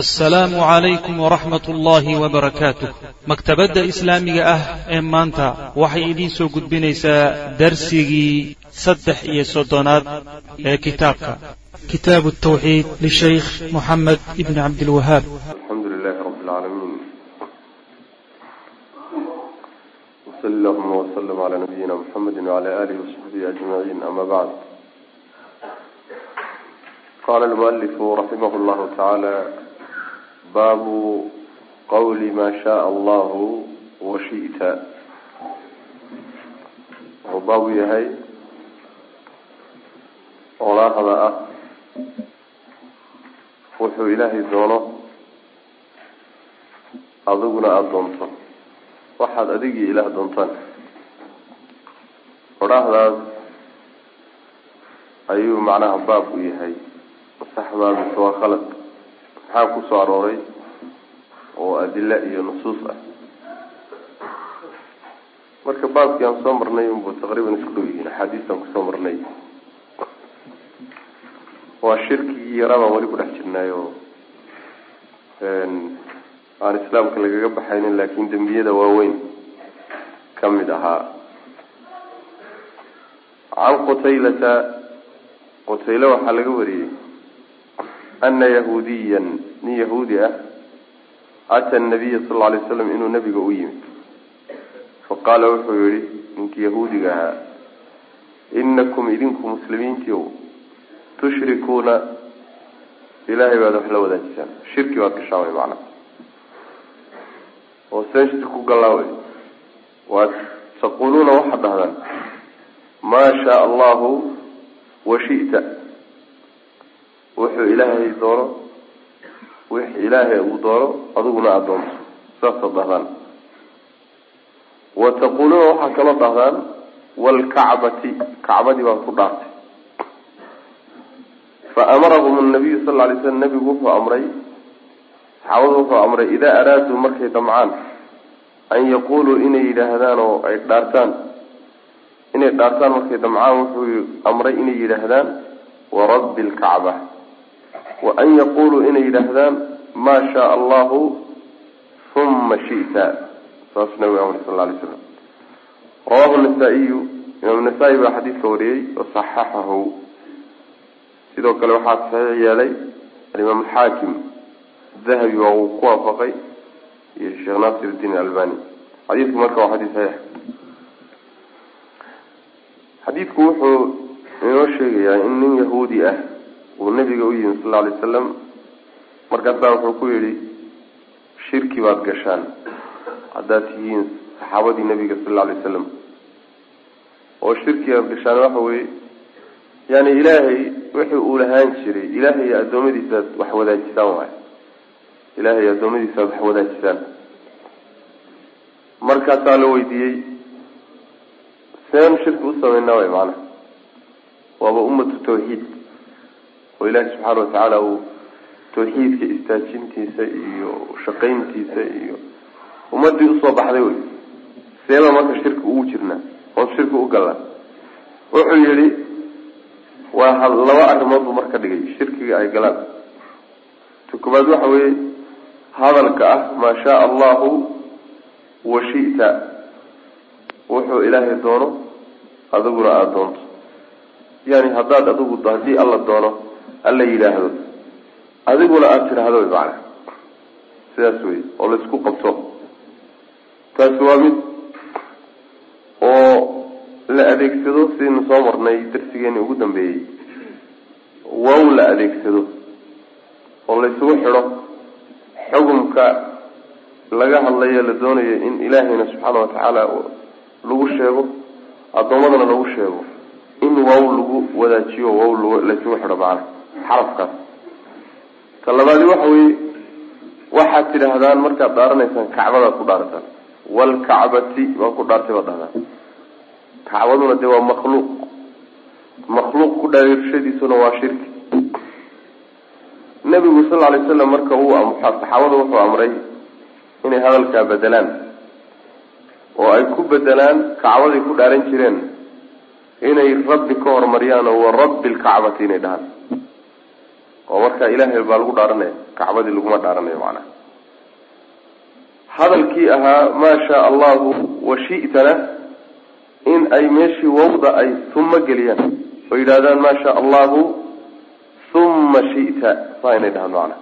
asalaamu calaykum waraxmat ullaahi wabarakaatuh maktabadda islaamiga ah ee maanta waxay idiin soo gudbinaysaa darsigii saddex iyo soddonaad ee kitaabka. Kitaabu tawxiid lishaykh moxamed ibni cabdilwahaab alxamdu lilahi rabi اlcaalamiin wsali allahuma wslm cala nabiyina mxamedi wcala alihi wasaxbihi ajmaciin ama bacd qala almualifu raximah llahu tacaala baabu qawli ma shaء allahu washita wuxuu baabu yahay olaahda ah wuxuu ilaahay doono adiguna aada doonto waxaad adigii ilaah doontaan odhaahdaas ayuu macnaha baab u yahay saxbaa mise waa khalad maxaa ku soo arooray oo adila iyo nusuus ah. Marka baabkii aan soo marnay unbu taqriiban isku dhow yihiin. Axaadiistaan ku soo marnay. Waa shirkigii yaraa baan weli ku dhex jirnaay oo aan islaamka lagaga baxaynin laakin dembiyada waaweyn ka mid ahaa. Can qutaylata qutayle waxaa laga wariyey ana yahuudiyan nin yahuudi ah ata nabiya sal lla alay slam inuu nabiga u yimid. Faqaala wuxuu yihi ninkii yahuudiga ahaa inakum idinku muslimiintii tushrikuuna. Ilahay baad wax la wadaajisaan. Shirki baad gashaan way macnaa oo seen shirki ku gallaa waad taquluuna waxaad dhahdaan. Maa shaa allahu washita wuxuu ilaahay doono wix ilaahay uu doono adiguna aada doonto. Saasaad dhahdaan. Wa taquluuna waxaad kaloo dhahdaan waalkacbati kacbadii baan ku dhaartay. Fa amarahum nabiyu sal lla alay slam nabigu wuxuu amray saxaabadu wuxuu amray idaa araaduu markay damcaan an yaquluu inay yidhaahdaan oo ay dhaartaan inay dhaartaan markay damcaan wuxuu amray inay yidhaahdaan warabbi lkacba wa an yaquluu inay yidhaahdaan maa shaa allahu huma shita saas nabigu amray sal alay slam rawahu nasaa-iyu imaam nasaa-i baa xadiidka wariyey wasaxaxahu sidoo kale waxaa saxiix yeelay alimaam alxaakim dahabi waa uu ku waafaqay iyo sheekh nasir iddiin albani xadiidku marka waa xadiis saxiix xadiidku wuxuu inoo sheegayaa in nin yahuudi ah uu nabiga u yimi sal lla alay wasalam markaasaa wuxuu ku yihi shirki baad gashaan. Haddaad tihiin saxaabadii nabiga sal alay wasalam oo shirki aad gashaan waxa weye yani ilaahay wixii uu lahaan jiray. Ilaahay iyo addoommadiisaad wax wadaajisaan waay. Ilaahay addoommadiisaad wax wadaajisaan. Markaasaa la weydiiyey seen shirki u sameynaa way macnaha waaba ummatu tawxiid oo ilaahi subxaana watacaala uu tawxiidka istaajintiisa iyo shaqayntiisa iyo ummadii u soo baxday wey. Seebaa marka shirki ugu jirnaa oon shirki u galnaa wuxuu yihi waa laba arrimood buu marka dhigay shirkiga ay galaan. Ta waxa weeye hadalka ah maa shaa allahu wa shita. Wuxuu ilaahay doono adiguna aada doonto. Yani haddaad adigu haddii alla doono alla yidhaahdo. Adiguna aada tidhaahdo macana sidaas wey oo la isku qabto. Taasi waa mid oo la adeegsado sidaynu soo marnay darsigeeni ugu dambeeyey. Wow la adeegsado oo laysugu xidho xukumka laga hadlayo la doonayo in ilaahayna subxaana watacaala lagu sheego addoommadana lagu sheego. In wow lagu wadaajiyo wow laysugu xidho macana xarafkaas ta labaadi waxa weye waxaad tidhaahdaan markaad dhaaranaysaan kacbadaad ku dhaarataan waalkacbati baan ku dhaartay baad dhahdaan kacbaduna dee waa makhluuq. Makhluuq ku dhaarashadiisuna waa shirki. Nabigu sal alay slam marka uu saxaabada wuxuu amray inay hadalkaa bedelaan oo ay ku bedelaan kacbaday ku dhaaran jireen. Inay rabbi ka horumariyaan oo wa rabbi lkacbati inay dhahaan oo markaa ilaahay baa lagu dhaaranaya kacbadii laguma dhaaranayo macnaha hadalkii ahaa maa shaa allahu wa shi'tana in ay meeshii wawda ay uma geliyaan oo yidhahdaan maa shaa allahu uma shi'ta saa inay dhahaan macnaha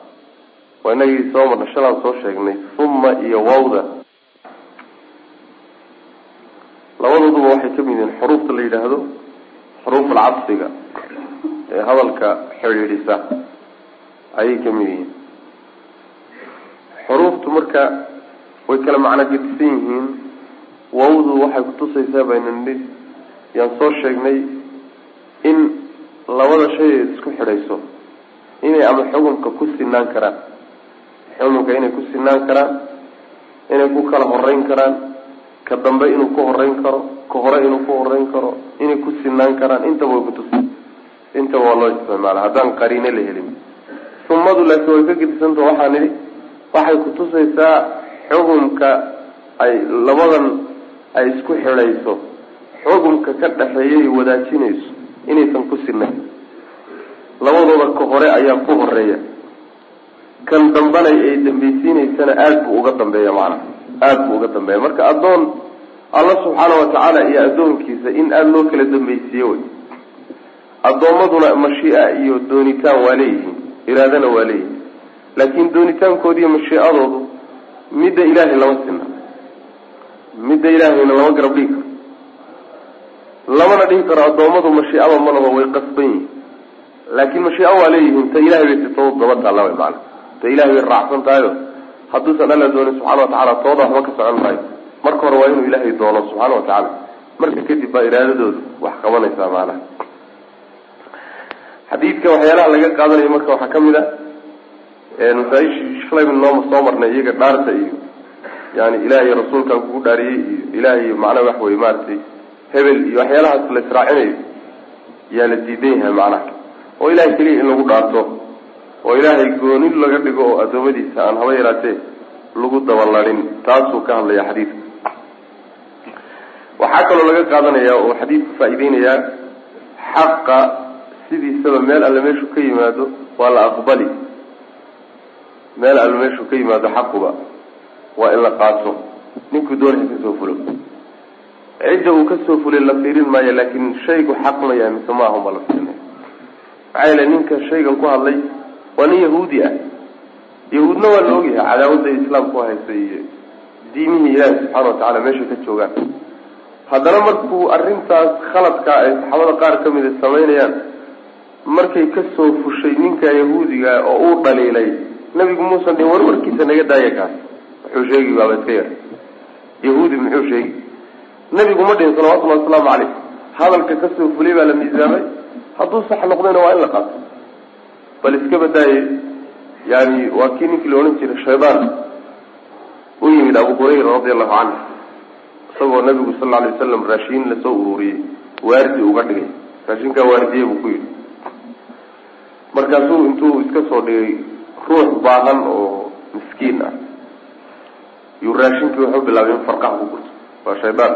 waa inagii soo marna shalaan soo sheegnay uma iyo wawda labadooduba waxay ka mid yihiin xuruufta la yidhaahdo xuruuf alcadsiga ee hadalka xidhiidhisa ayay ka mid yihiin. Xuruuftu marka way kala macno gedisan yihiin. Wawdu waxay kutusaysaa baynu nidhi yaan soo sheegnay in labada shay ay isku xidhayso. Inay ama xukunka ku sinaan karaan. Xukunka inay ku sinaan karaan inay ku kala horeyn karaan. Ka dambe inuu ku horeyn karo ka hore inuu ku horeyn karo inay ku sinaan karaan. Intaba way kutusi intaba waa loo isticmaala haddaan qariine la helin sumadu laakiin way ka gedisanta waxaa nidhi waxay kutusaysaa xukunka ay labadan ay isku xidhayso. Xukunka ka dhexeeyay wadaajinayso inaysan ku sinayn labadooda ka hore ayaa ku horreeya kan dambanay ay dambaysiinaysana aada buu uga dambeeya macnaha aada buu uga dambeeya. Marka addoon alla subxaana watacaala iyo addoonkiisa in aada loo kala dambaysiiye wey addoommaduna mashii'a iyo doonitaan waa leeyihiin iraadana waa leeyihiin. Laakiin doonitaankoodi iyo mashiicadoodu midda ilaahay lama sina midda ilaahayna lama garab dhigi karo. Lamana dhihi karo addoommadu mashiicada malaba way qasban yihiin. Laakiin mashiico waa leeyihiin ta ilahay bay sitoodu daba taalla way maana ta ilahay bay raacsan tahayo hadduusan alla doonin subxana watacaala tooda waxba ka socon maayo. Marka hore waa inuu ilaahay doono subxaana watacaala marka kadib baa iraadadoodu wax qabanaysaa maanaha xadiidka waxyaalaha laga qaadanayo marka waxaa ka mid a masaaishii shalayba nooma soo marnay iyaga dhaarta iyo yani ilaahay rasuulkan kugu dhaariyey iyo ilaahay macnaha wax wey maaragtay hebel iyo waxyaalahaas la israacinayo yaa la diidan yahay macnaha. Oo ilahay keliya in lagu dhaarto oo ilaahay gooni laga dhigo oo adoomadiisa aan haba yaraatee lagu dabaladhin taasuu ka hadlaya xadiidka waxaa kaloo laga qaadanaya oo xadiidku faa-ideynayaa xaqa sidiisaba meel alle meeshu ka yimaado waa la aqbali. Meel alle meeshu ka yimaado xaquba waa in la qaato. Ninkuu doonaya ka soo fulo. Cidda uu ka soo fulay la fiirin maayo laakin shaygu xaq yahay mise ma ahun baa la fiirinaya. Maxaa yeele ninka shaygan ku hadlay waa nin yahuudi ah. Yahuudna waa la ogyahay cadaawadda islaamku haysa iyo diimihii ilaahi subxaana watacaala meeshay ka joogaan. Haddana markuu arrintaas khaladkaa ay saxaabada qaar ka mida samaynayaan markay ka soo fushay ninka yahuudiga oo uu dhaliilay nabigu muusan dhin war warkiisa naga daaya kaas muxuu sheegi baaba iska yar. Yahuudi muxuu sheegi nabigu ma dhihin salawatullahi wasalaamu caleyh hadalka ka soo fulay baa la miisaamay. Hadduu sax noqdayna waa in la qaato. Bal iska badaaye yani waa kii ninkii la odhan jiray shaydaan u yimid abu hurayra radi allahu canhu isagoo nabigu sal alay wasalam raashiin la soo ururiyey waardi uga dhigay. Raashinkaa waardiye buu ku yidhi markaasuu intuu iska soo dhigay ruux baahan oo miskiin ah. Yuu raashinkii wuxuu bilaabay in farqaha ku gurto. Waa shaydaan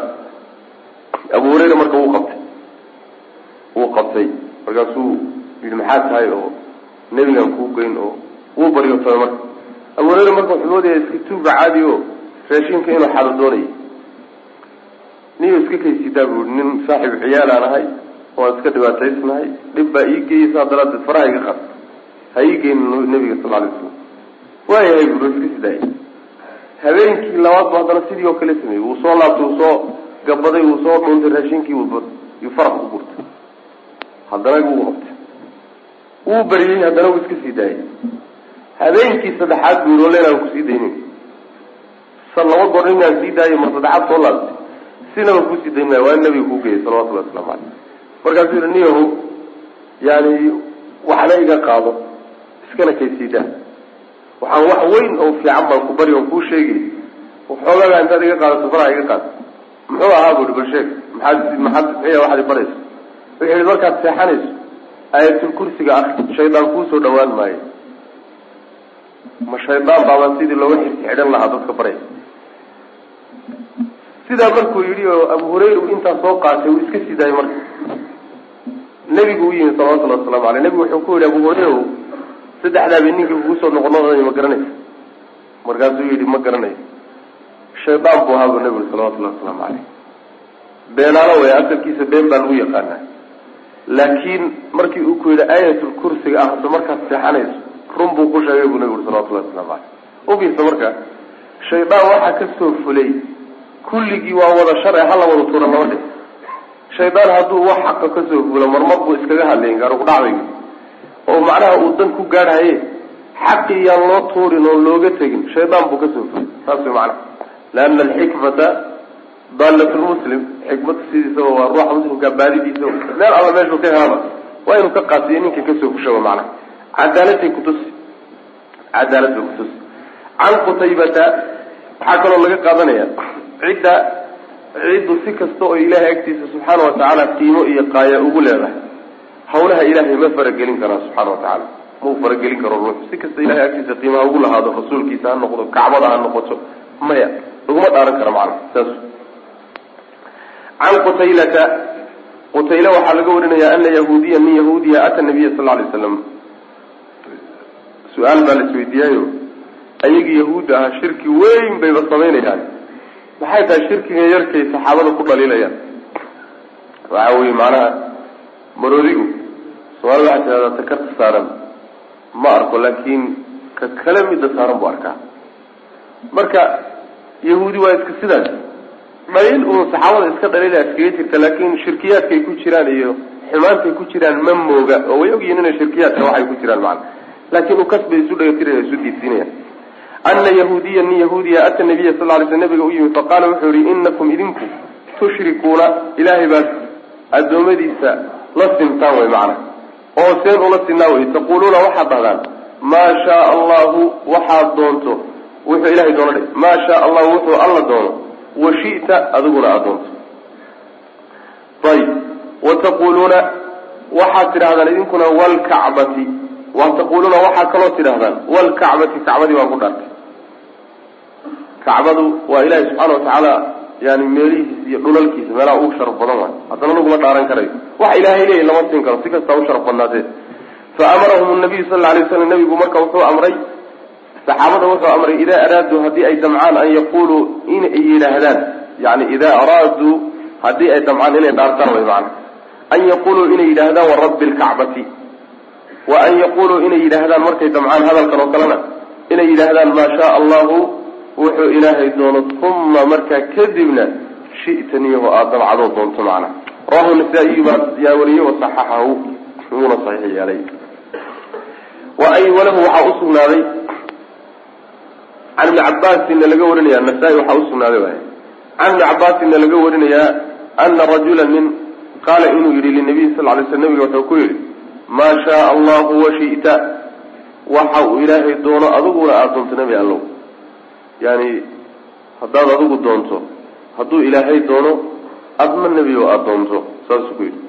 abu hurayra marka wuu qabtay. Wuu qabtay. Markaasuu yidhi maxaa tahay oo nebigan kuu geyn oo wuu baryotooy marka. Abu hurayra marka wuxuu moodaya iska tuuga caadi o raashinka inuu xado doonayay. Niyo iska kaysidaa bu nin saaxiib ciyaal aan ahay waan iska dhibaataysnahay dhib baa ii geeyay saa daraadeed faraha iga qad ha ii geynin nabiga sal alay slam waayahay buu iska sidaayay habeenkii labaad bu haddana sidii oo kale sameeyey. Wuu soo laabtay wuu soo gabaday wuu soo dhuuntay raashinkii yuu farax ku gurtay. Haddana wuu qabtay wuu baryey haddana wuu iska sii daayay habeenkii saddexaad buu yii walenaan ku sii daynin sa laba goor inaan sii daayo mar saddexaad soo laabtay. Sinaba ku sii dayn maayo waa in nabiga kuu geeyay salawatullahi waslamu caleyh markaasuu yihi niyahu yani waxna iga qaado iskana kaysiidaa waxaan wax weyn oo fiican baan ku bari oon kuu sheegay. Waxoogaga intaad iga qaadato faraha iga qaad. Muxuu ahaa bui bal sheeg maxaad maxaad miya waxaad ibarayso wuxuu yihi markaad seexanayso aayatul kursiga akri shaydaan kuusoo dhawaan maayo. Ma shaydaan baabaan sidii looga xirsi xidhan lahaa dadka baraya sidaa markuu yidhi oo abu hurayra u intaa soo qaatay uu iska sii daayay marka nebigu u yimi salawatullahi waslamu aleyh nebigu wuxuu ku yihi abu hurayra saddexdaa bay ninkii kugu soo noqonoqday ma garanaysa? Markaasuu yidhi ma garanayo shaydaan buu ahaa buu nabigu salawatullahi wasalaamu caleyh beenaalo way asalkiisa been baa lagu yaqaanaa. Laakiin markii uu ku yidhi aayatul kursiga ahso markaad seexanayso run buu ku sheegay buu nabigu uri salawatullahi waslamu caleyh u fiirsa marka shaydaan waxaa ka soo fulay kulligii waa wada sharci hala wada tuura laba dhe shaydaan hadduu wax xaqa ka soo fulo marmar buu iskaga hadlayn gaaro ku dhacday. Oo macnaha uu dan ku gaadhaye xaqi yaan loo tuurin oo looga tegin shaydaan buu ka soo fulay saas macnaha. Liana alxikmata daalat lmuslim xikmada sidiisaba waa ruuxa muslimka baadidiisa. Meel alla meeshuu ka helaba waa inuu ka qaasiyo ninka ka soo fusha macnaha. Cadaaladbay kutusi cadaalad bay kutusi can qutaybata waxaa kaloo laga qaadanaya cidda ciddu si kasta oo ilaahay agtiisa subxaana watacaala qiimo iyo qaaya ugu leedahay hawlaha ilaahay ma faragelin karaa subxaana watacaala mau faragelin karo ruux. Si kasta ilahay agtiisa qiimaha ugu lahaado rasuulkiisa ha noqdo kacbada ha noqoto maya. Laguma dhaaran kara macana saas. Can qutaylata qutayla waxaa laga warinaya ana yahuudiya min yahuudiya ata nabiya sal lay slam su'aal baa la isweydiiyaayo. Ayagii yahuudda ahaa shirki weyn bayba samaynayaan maxay tahay shirkiga yarkay saxaabada ku dhaliilayaan? Waxa weye macnaha maroodigu soomaalida waxaa tidhahdaa takarta saaran. Ma arko laakiin ka kale midda saaran buu arkaa. Marka yahuudi waa iska sidaas dhalil uun saxaabada iska dhaliilaa iskaga jirta laakin shirkiyaadkay ku jiraan iyo xumaantay ku jiraan ma mooga. Oo way ogyihiin inay shirkiyaadka waxay ku jiraan macana laakin kasbay isu dhagatiraya isu diidsiinayaan ana yahuudiya nin yahuudiya ata nabiya sal ly sl nabiga u yimi faqaala wuxuu yihi inakum idinku tushrikuuna ilaahay baad addoommadiisa la sintaan way macana oo seen ula sinaa wey taquluuna waxaad dhahdaan maa shaa allahu waxaad doonto wuxuu ilahay doono dhe maa shaa allahu wuxuu alla doono washita adiguna aada doonto. Ayib wataquluuna waxaad tidhahdaan idinkuna walkacbati wa taquluuna waxaa kaloo tidhahdaan walkacbati kacbadii baan ku dhaartay kacbadu waa ilaahay subxaana watacaala yani meelihiisa iyo dhulalkiisa meelaha ugu sharaf badan waay. Haddana laguma dhaaran karayo waxa ilaahay leeyahy lama siin karo si kastaa u sharaf badnaatee. Fa amarahum nabiyu sal alay slam nabigu marka wuxuu amray saxaabada wuxuu amray idaa araaduu haddii ay damcaan an yaquluu inay yidhaahdaan yani idaa araaduu haddii ay damcaan inay dhaartaan way macana an yaquluu inay yidhaahdaan warabbi lkacbati wa an yaquluu inay yidhaahdaan markay damcaan hadalkan oo kalena inay yidhaahdaan maa shaa allahu wuxuu ilaahay doono uma markaa kadibna shi'taniyaho aada dabcadoo doonto macna. Rawahu nasaa-iyu baa yaa wasaxaxahu wuuna saxiix yeelay. Wa ay walahu waxaa usugnaaday can ibni cabaasinna laga warinaya nasaa-i waxaa usugnaaday waay can ibni cabaasinna laga warinayaa ana rajula nin qaala inuu yidhi linabiy sal lay sl nabiga wuxuu ku yidhi maa shaa allahu washita waxa uu ilaahay doono adiguna aada doonto nebi allow yani haddaad adigu doonto hadduu ilaahay doono adma nebi oo aada doonto saasuu ku yidhi.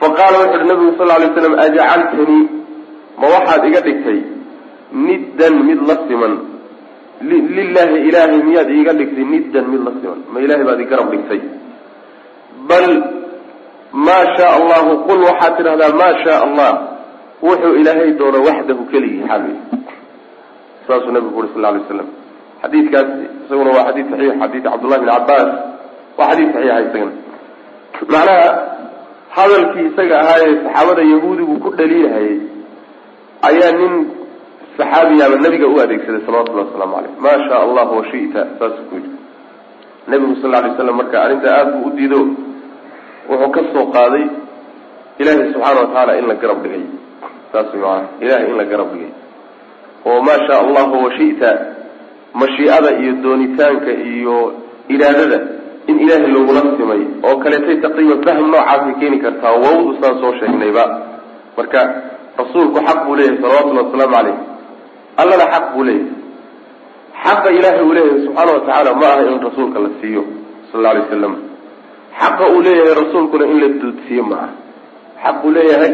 Fa qaala wuxu uhi nabigu sal lay slam ajacaltanii ma waxaad iga dhigtay niddan mid la siman? Lilahi ilaahay miyaad iiga dhigtay niddan mid la siman? Ma ilahay baad i garab dhigtay. Bal maa shaa allahu qul waxaad tidhahdaa maa shaa allah wuxuu ilaahay doono waxdahu keligii xaal saasuu nabigu uri sal lay slam xadiidkaas isaguna waa xadiid saxiix xadiid cabdullahi bin cabbaas. Waa xadiid saxiixa isagana macnaha hadalkii isaga ahaayee saxaabada yahuudigu ku dhaliilhayay ayaa nin saxaabiyaaba nabiga u adeegsaday salawatullahi wasalaamu caleyh maa shaa allahu washita saasuu ku yidhi. Nabigu sal alay slam marka arrinta aada buu u diido wuxuu ka soo qaaday ilaahay subxaana wa tacaala in la garab dhigay. Saas way maanaa ilahay in la garab dhigay. Oo maa shaa allahu washita mashiicada iyo doonitaanka iyo iraadada in ilaahay loogula simay oo kaleetay taqriiban fahm noocaasay keeni kartaa wawdu saan soo sheegnayba. Marka rasuulku xaq buu leeyahay salawatullahi wasalaamu caleyh allana xaq buu leeyahay. Xaqa ilaahay uu leeyahay subxaana wa tacaala ma aha in rasuulka la siiyo sal alla alay wasalam xaqa uu leeyahay rasuulkuna in la duudsiiyo ma aha. Xaq uu leeyahay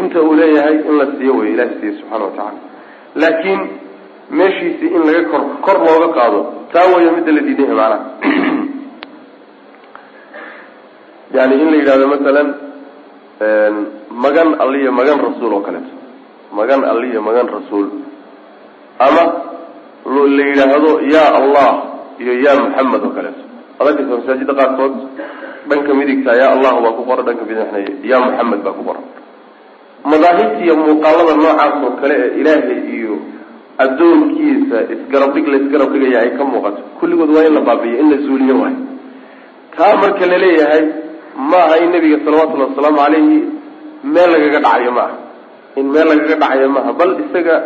inta uu leeyahay in la siiyo wey ilahay siiyo subxana wa tacaala. Laakiin meeshiisii in laga kor kor looga qaado. Taa waya midda la diidan yahay macnaha yani in la yidhahdo masalan magan alliyo magan rasuul oo kaleeto. Magan alli iyo magan rasuul. Ama la yidhaahdo yaa allah iyo yaa maxamed oo kaleeto. Adagaysa masaajida qaarkood dhanka midigta yaa allahu baa ku qoran dhanka bidixna yaa maxamed baa ku qoran. Madaahibta iyo muuqaalada noocaas oo kale ee ilaahay iyo addoonkiisa isgarabdhig la isgarab dhigaya ay ka muuqato. Kulligood waa in la baabiyo in la zuuliyo waayo taa marka la leeyahay ma aha in nabiga salawatullahi wasalaamu calayhi meel lagaga dhacayo ma aha. In meel lagaga dhacayo maaha bal isaga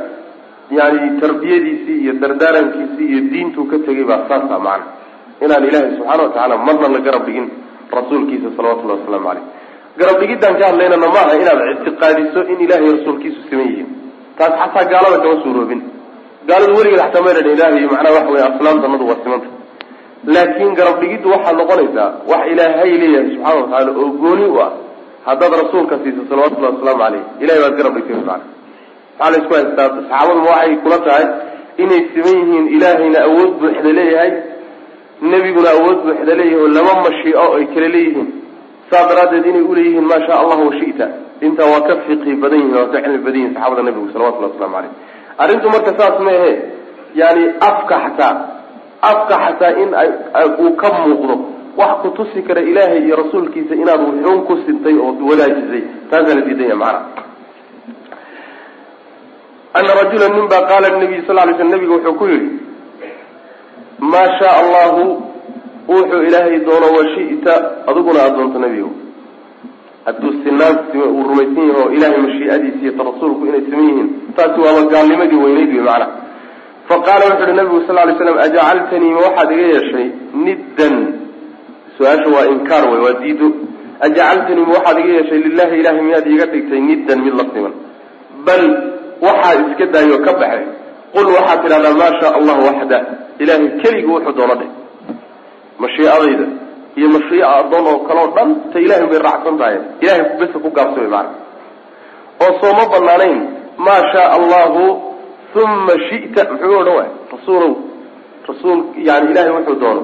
yani tarbiyadiisii iyo dardaarankiisii iyo diintuu ka tegay baa saasa macna. Inaan ilaahay subxaana watacaala marna la garab dhigin rasuulkiisa salawatullahi wasalaamu garab dhigidaan ka hadlaynana ma aha inaad ictiqaadiso in ilahay rasuulkiisu siman yihiin. Taas xataa gaalada kama suuroobin gaaladu weligeed xataa mayna dhan ilahay macnaha waxa wey asnaamtanadu waa simanta laakiin garab waxaa noqonaysaa wax ilaahay leeyahay subxana watacaala oo gooni u ah haddaad rasuulka siiso salawatullahi wasalaamu caleyh ilahay baad garab dhigtay macana maxaa la isku haystaa saxaabadu ma waxay kula tahay inay siman yihiin ilaahayna awood buuxda leeyahay nebiguna awood buuxda leeyahay oo laba mashiico ay kala leeyihiin saa daraaddeed inay uleeyihiin maa sha allahu washita intaa waa ka fiqhi badan yihiin waa ka cilmi badan yihiin saxaabada nebigu salawatullahi waslamu caleyh arrintu marka saas ma ahe yani afka xataa afka xataa in uu ka muuqdo wax ku tusi kara ilaahay iyo rasuulkiisa inaad wuxuun ku sintay oo wadaajisay. Taasaa la diidanya macana ana rajula nin baa qaala nabiy sal lay sl nabiga wuxuu ku yihi maa shaa allahu wuxuu ilaahay doono washita adiguna aada doonto nebigo hadduu sinaan uu rumaysan yaho ilahay mashiicadiisi iyo ta rasuulku inay siman yihiin taasi waaba gaalnimadii weyneyd wey macana fa qaala wuxu uhi nabigu sal lay slam ajacaltanii ma waxaad iga yeeshay niddan? Su'aasha waa inkaar wey waa diido. Ajacaltanii ma waxaad iga yeeshay lilahi ilahay miyaad iiga dhigtay niddan mid la siman? Bal waxaa iska daayo ka baxay. Qul waxaad tidhahdaa maa shaa allahu waxda ilahay keligii wuxuu doono dheh mashiicadayda iyo mashiica addoon oo kaleo dhan ta ilahay bay raacsan tahay. Ilahay besa ku gaabsa way maana oo sooma banaanayn maa shaa allahu uma shita. Muxuu odhan waay? Rasuulow rasuul yani ilahay wuxuu doono.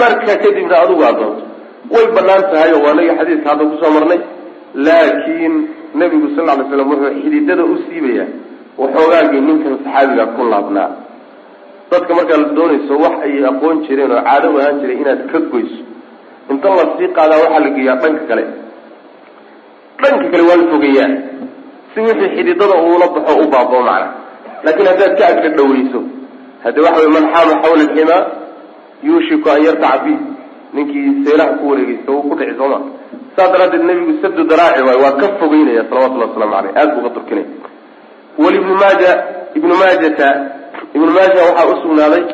Marka kadibna adigu aad doonto. Way bannaan tahay oo waanaga xadiiska hadda ku soo marnay. Laakiin nabigu sal ly slam wuxuu xididada u siibayaa waxoogaagii ninkan saxaabiga ku laabnaa dadka markaa la doonayso wax ay aqoon jireen oo caado ahaan jiray inaad ka goyso inta la sii qaadaa waxaa la geeyaa dhanka kale. Dhanka kale waa la fogeeyaa. Si wixii xididada uula baxo u baabao macna. Laakiin haddaad ka agka dhaweyso hadde waxa wey man xaama xawla alximaa yuushiku an yartaca fi ninkii seelaha ku wareegeysta uu ku dhici sooma saas daraaddeed nebigu sabdu daraaci waay waa ka fogeynaya salawatullahi waslamu caleyh aada buu ka turkinaya walibnu maaja ibnu maajata ibnu maaja waxaa usugnaaday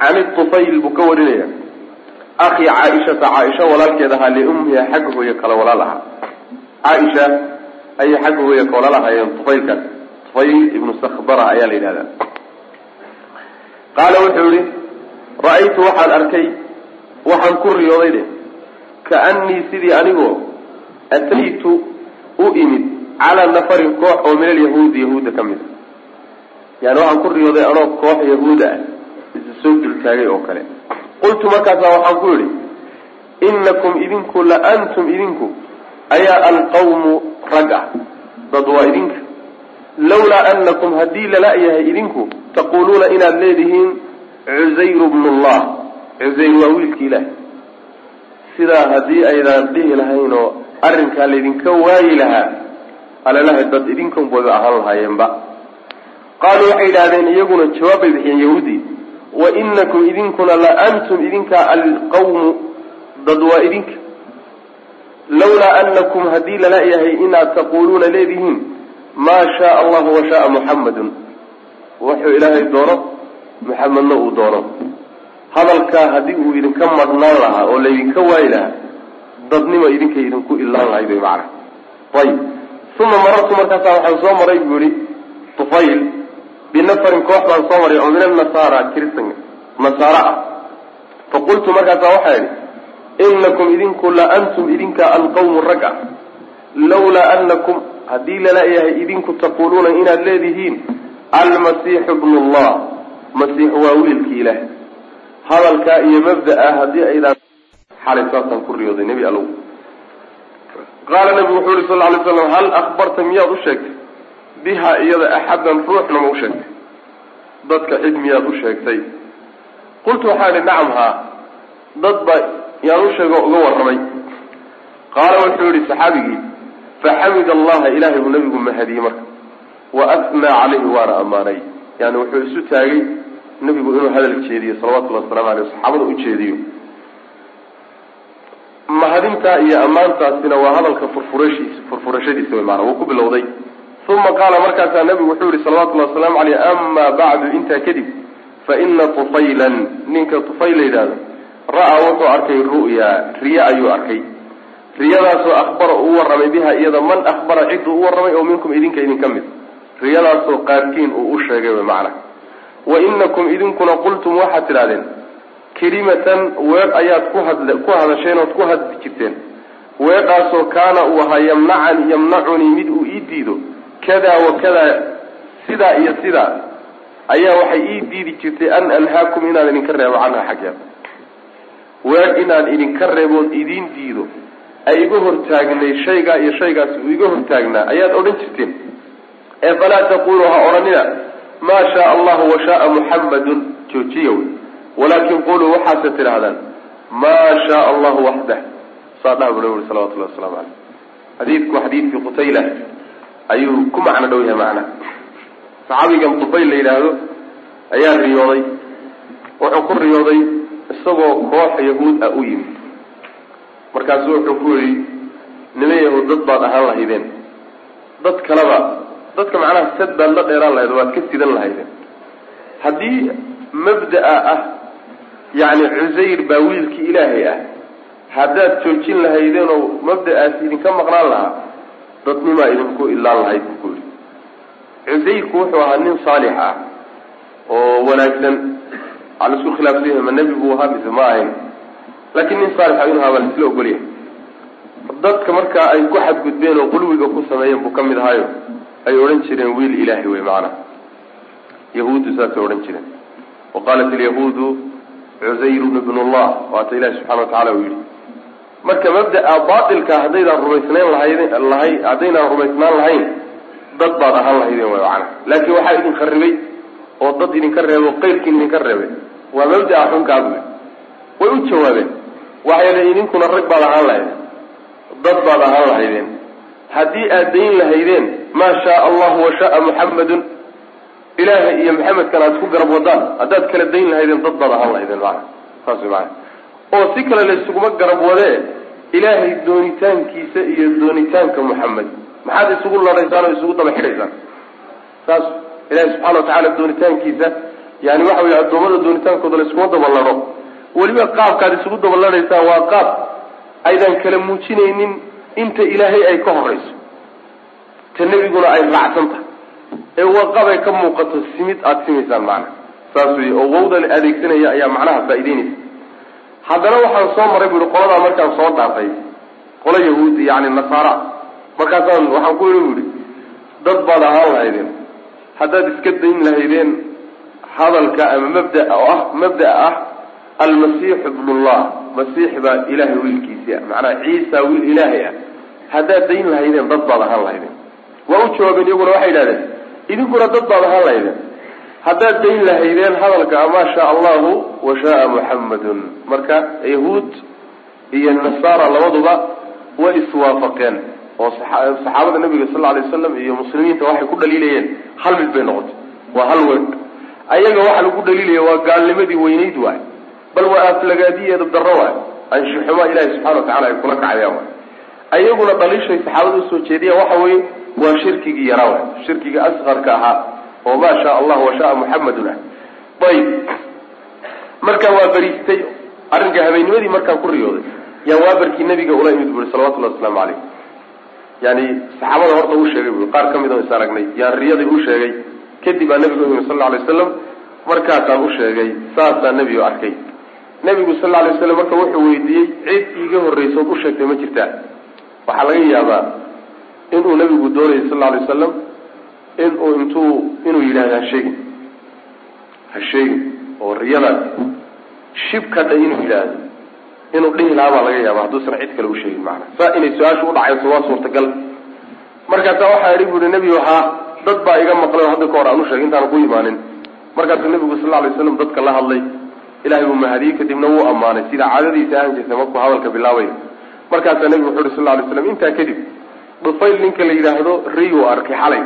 can tufayl buu ka warinaya akhi caaishata caaisha walaalkeed ahaa liummiha xagga hooye kale walaal ahaa caaisha ayay xagga hooye ka walaal ahaayeen tufaylkaas tufayl ibnu sakbara ayaa la yidhahdaa. Qaala wuxuu yihi ra'aytu waxaan arkay waxaan ku riyooday de kaannii sidii anigoo ataytu u imid calaa nafarin koox oo min alyahuudi yahuudda ka mid a yani waxaan ku riyooday anoo koox yahuuda ah isa soo dultaagay oo kale qultu markaasaa waxaan ku yidhi inakum idinku la antum idinku ayaa alqawmu rag ah dad waa idinka. Lawlaa anakum haddii lala-yahay idinku taquluuna inaad leedihiin cusayru bnu llah cusayr waa wiilki ilaah sidaa haddii aydaan dhihi lahayn oo arrinkaa laydinka waayi lahaa alalaha dad idinkanbooda ahaan lahaayeenba. Qaaluu waxay yidhahdeen iyaguna jawaab bay bixiyeen yahuudi wa inakum idinkuna la antum idinka alqawmu dad waa idinka. Lawlaa anakum haddii lala-yahay inaad taquluuna leedihiin maa shaa allahu wa shaaa muxammadun wuxuu ilaahay doono muxamedna uu doono. Hadalkaa haddii uu idinka madhnaan lahaa oo laydinka waayi lahaa dadnima idinka idinku ilaan lahayd way macana ayib. Uma marartu markaasa waxaan soo maray buu yihi tufayl binafarin koox baan soo maray oo min annasaara kristan nasaara ah faqultu markaasa waxaa idhi inakum idinku la antum idinka alqawmu rag ah lawlaa anakum haddii lala-yahay idinku taquluuna inaad leedihiin almasiixu bnu llah masiix waa wiilki ilaah hadalkaa iyo mabda-a haddii aydaan xalay saasaan ku riyooday nebi allow qaala nabigu wuxuu yihi sal ly slam hal akhbarta miyaad u sheegtay biha iyada axadan ruuxna ma u sheegtay. Dadka cid miyaad u sheegtay. Qultu waxaan idhi nacam haa dad ba yaan u sheego uga warramay. Qaala wuxuu yihi saxaabigii faxamid allaha ilahay buu nabigu mahadiyey marka. Wa asnaa calayhi waana ammaanay. Yani wuxuu isu taagay nabigu inuu hadal jeediyo salawatullahi waslamu aleyh saxaabada u jeediyo. Mahadintaa iyo ammaantaasina waa hadalka furfurashiisa furfurashadiisa wey maana wuu ku bilowday uma qaala markaasaa nabigu wuxuu yihi salawatullahi wasalaamu aleyh ama bacdu intaa kadib fa ina tufaylan ninka tufayl la yidhahdo ra'a wuxuu arkay ru'ya riye ayuu arkay. Riyadaasoo akhbara uu warramay biha iyada man akhbara cidduu u warramay oo minkum idinka idinka mid. Riyadaasoo qaarkiin uu u sheegay wey macna. Wa inakum idinkuna qultum waxaad tidhahdeen kelimatan weedh ayaad ku hadl ku hadasheen ood ku hadli jirteen. Weedhaasoo kaana uu ahaa yamnacan yamnacunii mid uu ii diido kadaa wa sidaa iyo sidaa ayaa waxay ii diidi jirtay an anhaakum inaan idinka reebo canha xaggeeda. Weedh inaan idinka reeboon idiin diido. Ay iga hortaagnay shaygaa iyo shaygaasi uu iga hortaagnaa. Ayaad odhan jirteen. Ee falaa taquluu ha odhanina maa shaa allahu washaaa muxammadun joojiya wey. Walaakin quluu waxaase tidhaahdaan maa shaa allahu waxdah. Saa dhaha bu nabi uri salawatullahi waslamu caleyh xadiidku xadiidkii qutayla ayuu ku macno dhow yahay macnaha saxaabigan tufayl la yidhaahdo ayaa riyooday. Wuxuu ku riyooday isagoo koox yahuud ah u yimid. Markaasu wuxuu ku yihi niman yahuud dad baad ahaan lahaydeen. Dad kaleba dadka macnaha sad baad la dheeraan lahayd waad ka sidan lahaydeen. Haddii mabda'a ah yacni cusayr baa wiilkii ilaahay ah haddaad joojin lahaydeen oo mabda'aasi idinka maqnaan lahaa dadnimaa idinku ilaan lahayd buu ku yihi cusayrku wuxuu ahaa nin saalix ah oo wanaagsan. Waxaa la isku khilaafsan yahay ma nebi buu ahaa mise ma ahayn. Laakiin nin saalixa inuu ahaa baa la isla ogolyahay. Dadka markaa ay ku xadgudbeen oo qulwiga ku sameeyeen buu ka mid ahaayo ay odhan jireen wiil ilaahay wey macnaha yahuuddu saasay odhan jireen. Wa qaalat alyahuudu cusayrun ibn llah waata ilahi subxana wa tacala uu yihi marka mabda'a baatilka haddaydaan rumaysnayn lahayd lahay haddaynaan rumaysnaan lahayn dad baad ahaan lahaydeen way macnaha laakiin waxaa idin kharibay oo dad idinka reebo qeyrkiin idinka reebay waa mabda'a xunkaas wey way u jawaabeen waxay leeyiin idinkuna rag baad ahaan lahaydeen dad baad ahaan lahaydeen. Haddii aad dayn lahaydeen maa shaa allahu washaaa muxammadun ilaahay iyo maxamedkan aad ku garab wadaan haddaad kala dayn lahaydeen dad baad ahaan lahaydeen maana saas way maana oo si kale laysuguma garab wadee ilaahay doonitaankiisa iyo doonitaanka muxamed maxaad isugu ladhaysaan oo isugu daba xidhaysaan? Saas ilahay subxana watacaala doonitaankiisa yani waxa wey addoommada doonitaankooda layskuma daba ladho weliba qaabkaad isugu daba ladhaysaan waa qaab aydan kala muujinaynin inta ilaahay ay ka horayso ta nebiguna ay raacsan ee waqabay ka muuqato simid aada simaysaan macna. Saas wey oo wawda la adeegsanaya ayaa macnaha faa'ideynaysa haddana waxaan soo maray bu ihi qoladaa markaan soo dhaafay qola yahuud yani nasaara. Markaasaan waxaan ku yidhi bu ihi dad baad ahaan lahaydeen. Haddaad iska dayn lahaydeen hadalka ama mabda oo ah mabda'a ah almasiixu ibnullah masiix baa ilaahay wiilkiisii ah macnaha ciisa wiil ilaahay ah. Haddaad dayn lahaydeen dad baad ahaan lahaydeen. Waa u jawaabeen iyaguna waxay yidhahdeen idinkuna dad baad ahaan lahaydeen haddaad dayn lahaydeen hadalka maa shaa allahu wa shaaa muxammadun marka yahuud iyo nasaara labaduba way iswaafaqeen. Oo saxaabada nabiga sal alay waslam iyo muslimiinta waxay ku dhaliilayeen. Hal mid bay noqotay. Waa hal weyn. Ayaga waxa lagu dhaliilaya waa gaalnimadii weynayd waay. Bal waa aflagaadiyeeda darro waay. Anshuxuma ilahi subxana watacala ay kula kacayaan waay. Ayaguna dhaliishay saxaabada u soo jeediyaan waxa weeye waa shirkigii yaraa waay. Shirkigii asqarka ahaa oo maa shaa allah wa shaaa muxamadun ah. Ayib markaa waa beriistay arrinka habeennimadii markaan ku riyooday yaan waabarkii nabiga ula imid buri salawatullahi waslamu caleyh yani saxaabada horta uu sheegay bui qaar ka mid oo is aragnay. Yaan riyadii u sheegay kadib baa nabigu uyimi sal lla alay waslam markaasaan u sheegay saasaa nebigu arkay. Nebigu sal lla alay waslam marka wuxuu weydiiyey cid iiga horreysa ood u ma jirtaa. Waxaa laga yaabaa inuu nabigu doonayay sal lla alay wasalam inuu intuu inuu yidhahdo ha sheegin ha sheegin oo riyadaas shibka dha inuu yidhaahdo inuu dhihi lahaa baa laga yaaba hadduusan cid kale u sheegin macana saa inay su'aashu udhacayso waa suurtagal. Markaasaa waxaa idhi bu uhi nebigu haa dad baa iga maqlay oo hadda ka hor aan u sheegay intaana ku imaanin. Markaasuu nabigu sal alay slam dadka la hadlay. Ilahay buu mahadiyey kadibna wuu ammaanay. Sida caadadiisa ahan jirtay markuu hadalka bilaabay. Markaasaa nebigu wuxu uhi sal lay slam intaa kadib dhufayl ninka la yidhaahdo riyuu arkay xalay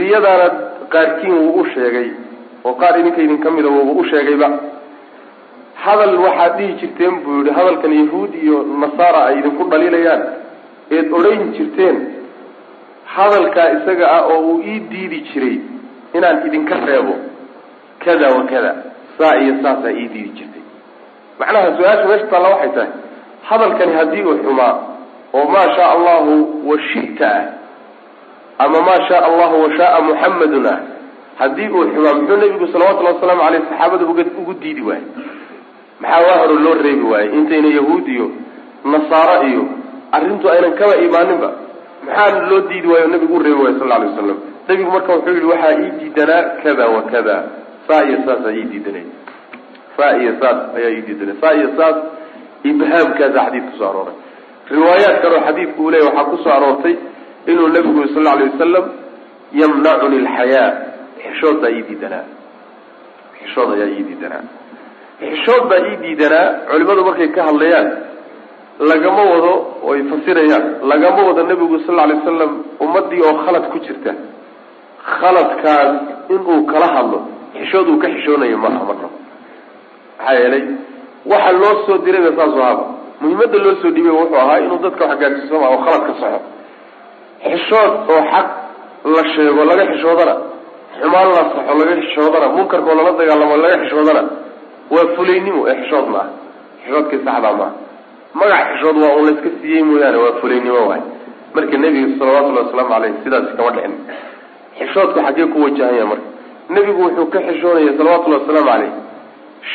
riyadaana qaarkiin wuu u sheegay oo qaar idinka idin ka mida wuuba u sheegayba hadal waxaad dhihi jirteen buu yihi hadalkan yahuud iyo nasaara ay idinku dhaliilayaan eed odhan jirteen hadalkaa isaga ah oo uu ii diidi jiray inaan idinka reebo kada wa kada saa iyo saasaa ii diidi jirtay. Macnaha su'aasha meesha taalla waxay tahay hadalkani haddii uu xumaa oo maa shaa allahu wa shita ah ama maa shaa allahu wa shaaa muxamadun ah haddii uu xumaa muxuu nabigu salawatullahi wasalaamu aleyh saxaabada ugu diidi waayey maxaa waa hore loo reebi waayey intayna yahuud iyo nasaaro iyo arrintu aynan kaba imaaninba. Maxaa loo diidi waayo nabigu u reebi waayo sal alay waslam nabigu marka wuxuu yihi waxaa ii diidanaa kada wa kada. Saa iyo saasaa ii diidanay. Saa iyo saas ayaa ii diidanay. Saa iyo saas ibhaamkaasa xadiid ku soo arooray. Riwaayaat kaleo xadiidku uu leeya waxaa ku soo aroortay inuu nabigu sal alay wasalam yamnacuni alxayaa xishood baa ii diidanaa. Xishood ayaa ii diidanaa. Xishood baa ii diidanaa culimadu markay ka hadlayaan lagama wado oy fasirayaan lagama wado nabigu sal alay wasalam ummadii oo khalad ku jirta. Khaladkaas inuu kala hadlo xishood uu ka xishoonayo ma aha marnaba maxaa yeelay waxa loo soo dirayba saas ahaba muhiimada loo soo dhibay wuxuu ahaa inuu dadka wax gaadsiisoma oo khalad ka soxo xishood oo xaq la sheego laga xishoodana xumaan la saxo laga xishoodana munkarkoo lala dagaalamo laga xishoodana waa fulaynimo ee xishood ma aha xishoodkii saxdaa maaha magac xishood waa un layska siiyey mooyaane waa fulaynimo waay. Marka nebiga salawatullahi wasalaamu aleyh sidaasi kama dhicin xishoodku xaggee ku wajahan yaha marka. Nebigu wuxuu ka xishoonaya salawatullahi wasalaamu caleyh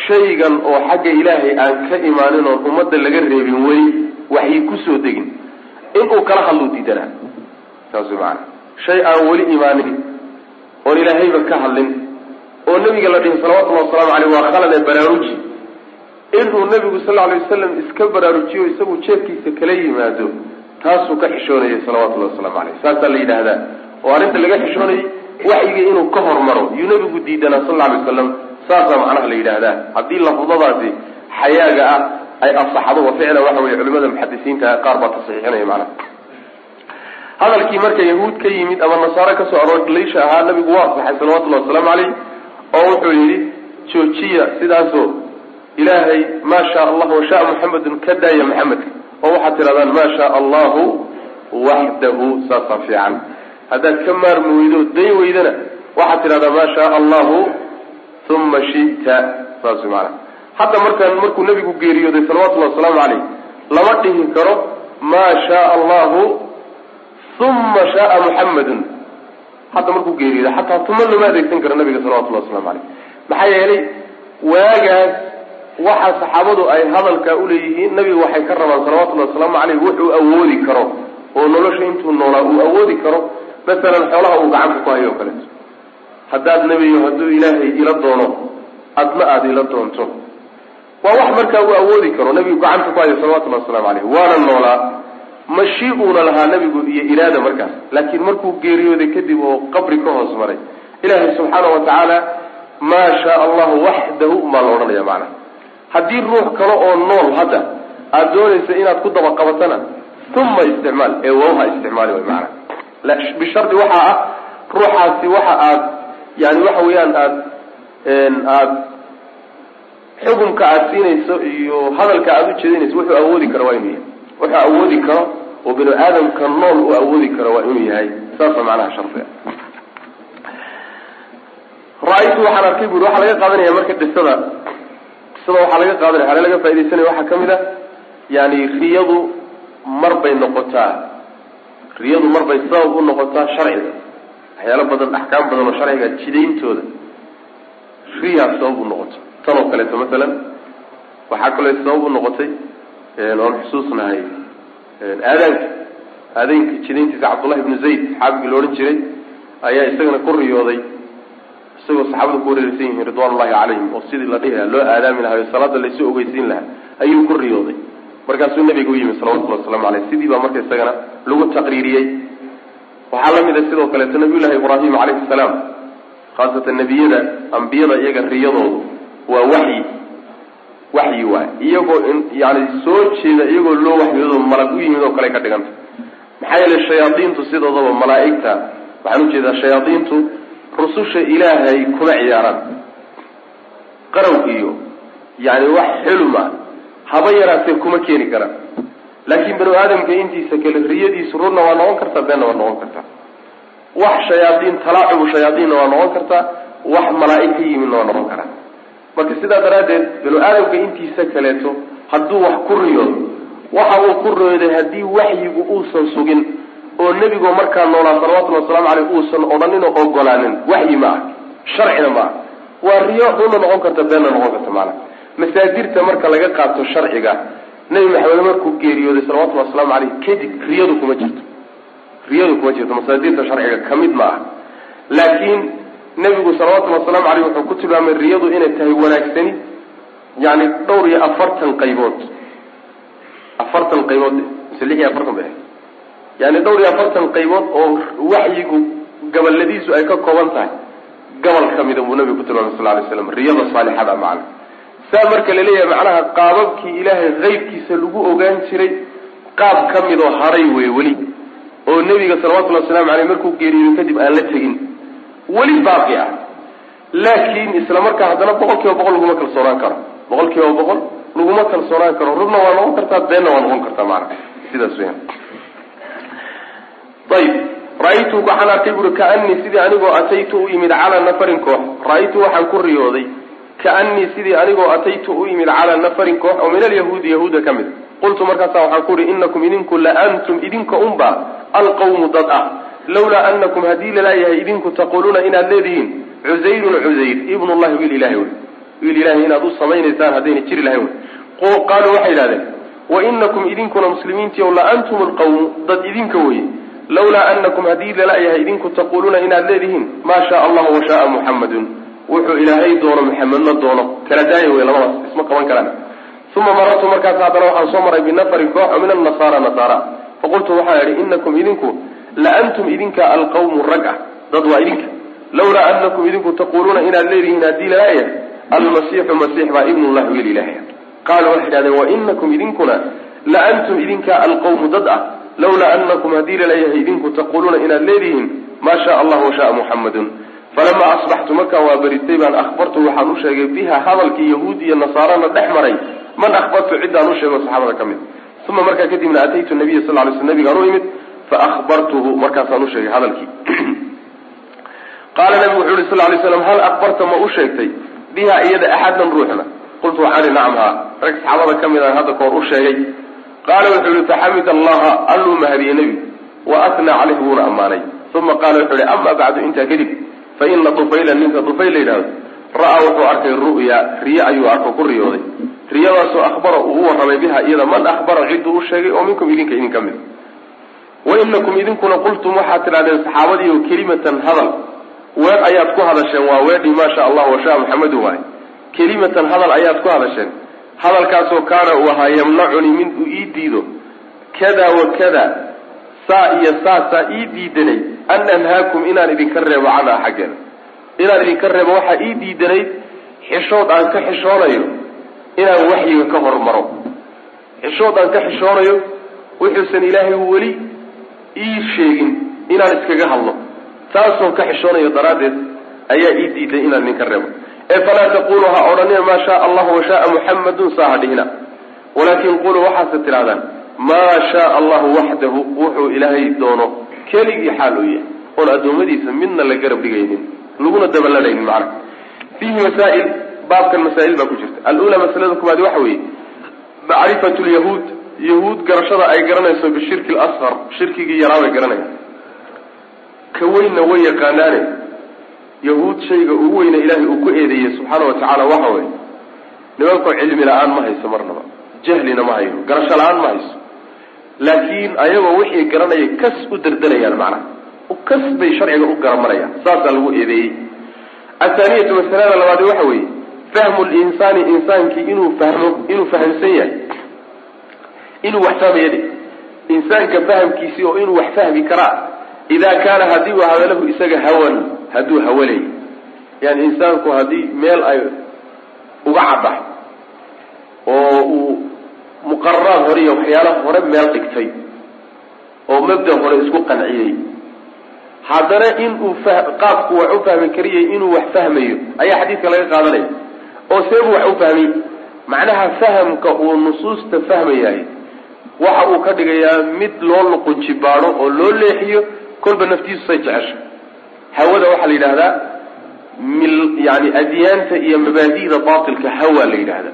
shaygan oo xagga ilaahay aan ka imaanin oon ummadda laga reebin weli waxay ku soo degin. Inuu kala hadluu diidanaa saas maana shay aan weli imaanin oon ilaahayba ka hadlin oo nabiga la dhihi salawatullahi wasalaamu caleyh waa khalade baraaruji. Inuu nabigu sal alay wasalam iska baraarujiyo isagu jeefkiisa kala yimaado taasuu ka xishoonayay salawatullahi waslamu caleyh saasaa la yidhaahdaa oo arrinta laga xishoonayay waxyiga inuu ka hormaro yuu nabigu diidanaa sal alay wasalam saasaa macnaha la yidhaahdaa. Haddii lafdadaasi xayaaga ah ay asaxdo wa ficlan waxa weye culimada muxadisiinta qaar baa tasaxiixinaya macnaha hadalkii marka yahuud ka yimid ama nasaare ka soo aroor laysha ahaa nabigu waa asaxay salawatullahi wasalaamu caleyh oo wuxuu yidhi joojiya sidaasoo ilaahay maa shaa allah washaa muxamedun ka daaya maxamedka oo waxaad tidhahdaan maa shaa allahu waxdahu saasaa fiican. Haddaad ka maarmi weydo day weydana waxaad tidhahdaa maa shaa allahu uma shita saas way maanaa hadda markaan markuu nabigu geeriyooday salawatullahi wasalaamu caleyh lama dhihi karo maa shaa allahu uma shaaa muxamedun hadda markuu geeriyooday xataa tuma lama adeegsan karo nabiga salawatullahi waslamu caleyh maxaa yeelay waagaas waxa saxaabadu ay hadalkaa uleeyihiin nabiga waxay ka rabaan salawatullahi wasalaamu caleyh wuxuu awoodi karo oo nolosha intuu noolaa uu awoodi karo masalan xoolaha uu gacanta ku hayo o kaleeto haddaad nebiyo hadduu ilaahay ila doono adna aada ila doonto waa wax markaa uu awoodi karo nebigu gacanta ku hayo salawatullahi waslamu caleyh waana noolaa mashi uuna lahaa nebigu iyo iraada markaas. Laakiin markuu geeriyooday kadib oo qabri ka hoos maray ilaahay subxaana wa tacaala maa shaa allahu waxdahu umaa la odhanaya macnaha haddii ruux kale oo nool hadda aada doonaysa inaad ku dabaqabatana uma isticmaal ee wawha isticmaali way maanaa bishardi waxaa ah ruuxaasi waxa aad yani waxa weeyaan aad aad xukunka aada siinayso iyo hadalka aada ujeedinayso wuxuu awoodi karo waa inuu yahay wuxuu awoodi karo oo binu aadamka nool uu awoodi karo waa inuu yahay. Saasa macnaha shardiga. Ra'aytu waxaan arkay buri waxaa laga qaadanaya marka qisada. Qisada waxaa laga qaadanaya. Hale laga faa'idaysanaya waxaa ka mid a yani riyadu mar bay noqotaa. Riyadu mar bay sabab u noqotaa sharciga. Waxyaalo badan axkaam badan oo sharciga jidayntooda riyaa sabab u noqoto tan oo kaleeto masalan waxaa kaloo sabab u noqotay oon xusuusnahay aadaanka aadaynka jidayntiisa cabdullahi ibnu zayd saxaabigii la odhan jiray ayaa isagana ku riyooday isagoo saxaabada ku wareereysan yihiin ridwan ullahi calayhim oo sidii la dhihi lahaa loo aadaami lahaa o salaada laysu ogeysiin lahaa ayuu ku riyooday. Markaasuu nabiga u yimi salawatullahi waslamu aleyh sidii baa marka isagana lagu taqriiriyey. Waxaa la mid a sidoo kaleeto nabiyullahi ibraahim calayhi salaam khaasatan nebiyada ambiyada iyaga riyadoodu waa waxyi waxyi waay iyagoo yani soo jeeda iyagoo loo waxyoodo malag u yimid oo kale ka dhiganta. Maxaa yeelay shayaadiintu sidoodaba malaa'igta waxaan u jeedaa shayaadiintu rususha ilaahay kuma ciyaaraan qarow iyo yani wax xulma haba yaraatee kuma keeni karaan. Laakiin banu aadamka intiisa kale riyadiisu runna waa noqon kartaa beenna waa noqon kartaa. Wax shayaaiin talaacubu shayaaiinna waa noqon kartaa wax malaa'ig ka yimidna waa noqon karaa marka sidaa daraaddeed banu aadamka intiisa kaleeto hadduu wax ku riyoodo waxa uu ku riyooday haddii waxyigu uusan sugin oo nebigoo markaa noolaa salawatullhi wasalaamu caleyh uusan odhanin oo ogolaanin waxyi ma ah. Sharcina ma ah. Waa riyo runna noqon karta beenna noqon karta maanaa masaadirta marka laga qaato sharciga nebi maxamed markuu geeriyooday salawatullhi wasalaamu caleyh kadib riyadu kuma jirto. Riyadu kuma jirto masaadirta sharciga ka mid ma ah. Laakiin nebigu salawatullhi wasalaamu caleyh wuxuu ku tilmaamay riyadu inay tahay wanaagsani yani dhowr iyo afartan qaybood. Afartan qaybood mise lix iyo afartan bay yani dhowr iyo afartan qaybood oo waxyigu gabaladiisu ay ka kooban tahay. Gabal ka mida buu nabigu ku tilmaamay sal lay slam riyada saalixada macana saa marka la leeyahay macnaha qaababkii ilaahay qeybkiisa lagu ogaan jiray qaab ka midoo haray wey weli. Oo nebiga salawatullhi waslamu aleyh markuu geeriyoy kadib aan la tegin weli baaqi ah. Laakiin isla markaa haddana boqol kiiba boqol laguma kalsoonaan karo. Boqol kiiba boqol laguma kalsoonaan karo. Rubna waa noqon kartaa beenna waa noqon kartaa maana sidaas weyan ayib ra'aytu waxaan arkay buuri kaanii sidii anigoo ataytu u yimid calaa nafarin koox. Ra'aytu waxaan ku riyooday kaanii sidii anigoo ataytu u yimid calaa nafarin koox oo min alyahuudi yahuuda ka mid. Qultu markaasa waxaan ku uhi inakum idinku la antum idinka unba alqawmu dad ah lawlaa anakum haddii lalaayahay idinku taquuluuna inaad leedihiin cusayrun cusayr ibn llahi wiil ilahay wey wiil ilahay inaad u samaynaysaan haddayna jiri lahayn wey qaaluu waxay yidhahdeen wainakum idinkuna muslimiintiiw la antum alqawmu dad idinka weye lawlaa anakum haddii lalaayahay idinku taquuluuna inaad leedihiin maa shaa allahu washaaa muxamadun wuxuu ilaahay doono maxamedna doono kala daaya wey labadaas isma qaban karaan. Uma marartu markaas haddana waxaan soo maray binafarin koox oo min annasaara nasaara. Faqultu waxaan idhi inakum idinku la antum idinka alqawmu rag ah. Dad waa idinka. Lawlaa anakum idinku taquuluuna inaad leedihiin haddii lalayahay almasiixu masiix baa ibn llahi wiil ilahay qaaluu waxay idhahdeen wainakum idinkuna la antum idinka alqawmu dad ah. Lawlaa anakum haddii lalayahay idinku taquuluuna inaad leedihiin maa shaa allah washaaa muxamadun falamaa asbaxtu markaan waa baristay baan akhbartu waxaan u sheegay biha hadalkii yahuud iyo nasaarana dhex maray. Man akhbartu ciddaan u sheego saxaabada ka mid. Uma markaa kadibna ataytu nabiya sal lay sl nabigaan u imid faahbartuhu markaasaan u sheegay hadalkii qaala nabigu wuxu yhi sal lay slam hal akhbarta ma u sheegtay biha iyada axadan ruuxna qultu ihi nacam haa rag saxaabada ka mid aan hadda kahor u sheegay qaala wuxuu yihi faxamid allaha alluu mahadiyey nebigu wa atnaa caleyh wuuna ammaanay uma qaala wuxuu yihi ama bacdu intaa kadib fa ina tufayla ninka tufayl la yidhahdo ra'aa wuxuu arkay ru'ya riye ayuu arko ku riyooday riyadaasoo akhbara uu u warramay biha iyada man akhbara cidduu u sheegay oo minkum idinka idin ka mid wainakum idinkuna qultum waxaad tidhahdeen saxaabadiiyo kelimatan hadal. Weer ayaad ku hadasheen waa weedhii maasha allah washaa maxamedun waay kelimatan hadal ayaad ku hadasheen. Hadalkaasoo kaana uu ahaa yamnacunii mid uu ii diido. Kada wa kada saa iyo saasaa ii diidanay an anhaakum inaan idinka reebo canha xaggeeda inaan idinka reebo waxaa ii diidanayd xishood aan ka xishoonayo inaan waxyiga ka hormaro. Xishood aan ka xishoonayo wuxuusan ilaahay weli ii sheegin inaan iskaga hadlo. Taasoo ka xishoonayo daraaddeed ayaa ii diiday inaan idinka reebo. Ee falaa taquluu ha odhanina maa shaa allahu washaaa muxamadun saa ha dhihina. Walaakin quluu waxaase tidhahdaan maa shaa allahu waxdahu wuxuu ilaahay doono keligii xaal uu yahay. Oon addoommadiisa midna la garab dhigaynin laguna dabalanaynin macna. Fiihi masaa'il baabkan masaa'il baa ku jirta. Alula masalada koowaad waxa weeye macrifatu lyahuud yahuud garashada ay garanayso bishirki lasqar shirkigii yaraa bay garanayaan. Ka weynna way yaqaanaane yahuud shayga ugu weyna ilaahay uu ku eedeeyey subxaana wa tacaala waxa weeye nimankoo cilmi la'aan ma hayso marnaba jahlina ma hayo garasho la'aan ma hayso. Laakiin ayagoo wixii garanayay kas u derderayaan macnaha kas bay sharciga u garamarayaan saasaa lagu eedeeyey. Athaaniyatu masalada labaadi waxa weeye fahmu linsaani insaankii inuu fahmo inuu fahamsan yahay inuu wax fahmaya insaanka fahamkiisii oo inuu wax fahmi karaa idaa kaana haddii uu ahado lahu isaga hawan hadduu hawalay. Yani insaanku haddii meel ay uga caddahay oo uu muqararaad hore iyo waxyaala hore meel dhigtay oo mabda hore isku qanciyey. Haddana inuu qaabku wax u fahmi kariyay inuu wax fahmayo ayaa xadiidka laga qaadanaya. Oo seebuu wax u fahmiy macnaha fahamka uu nusuusta fahmayahay waxa uu ka dhigayaa mid loo luqunjibaado oo loo leexiyo kolba naftiisu say jecesha hawada waxaa la yidhahdaa mil yani adyaanta iyo mabaadi'da batilka hawa la yidhahda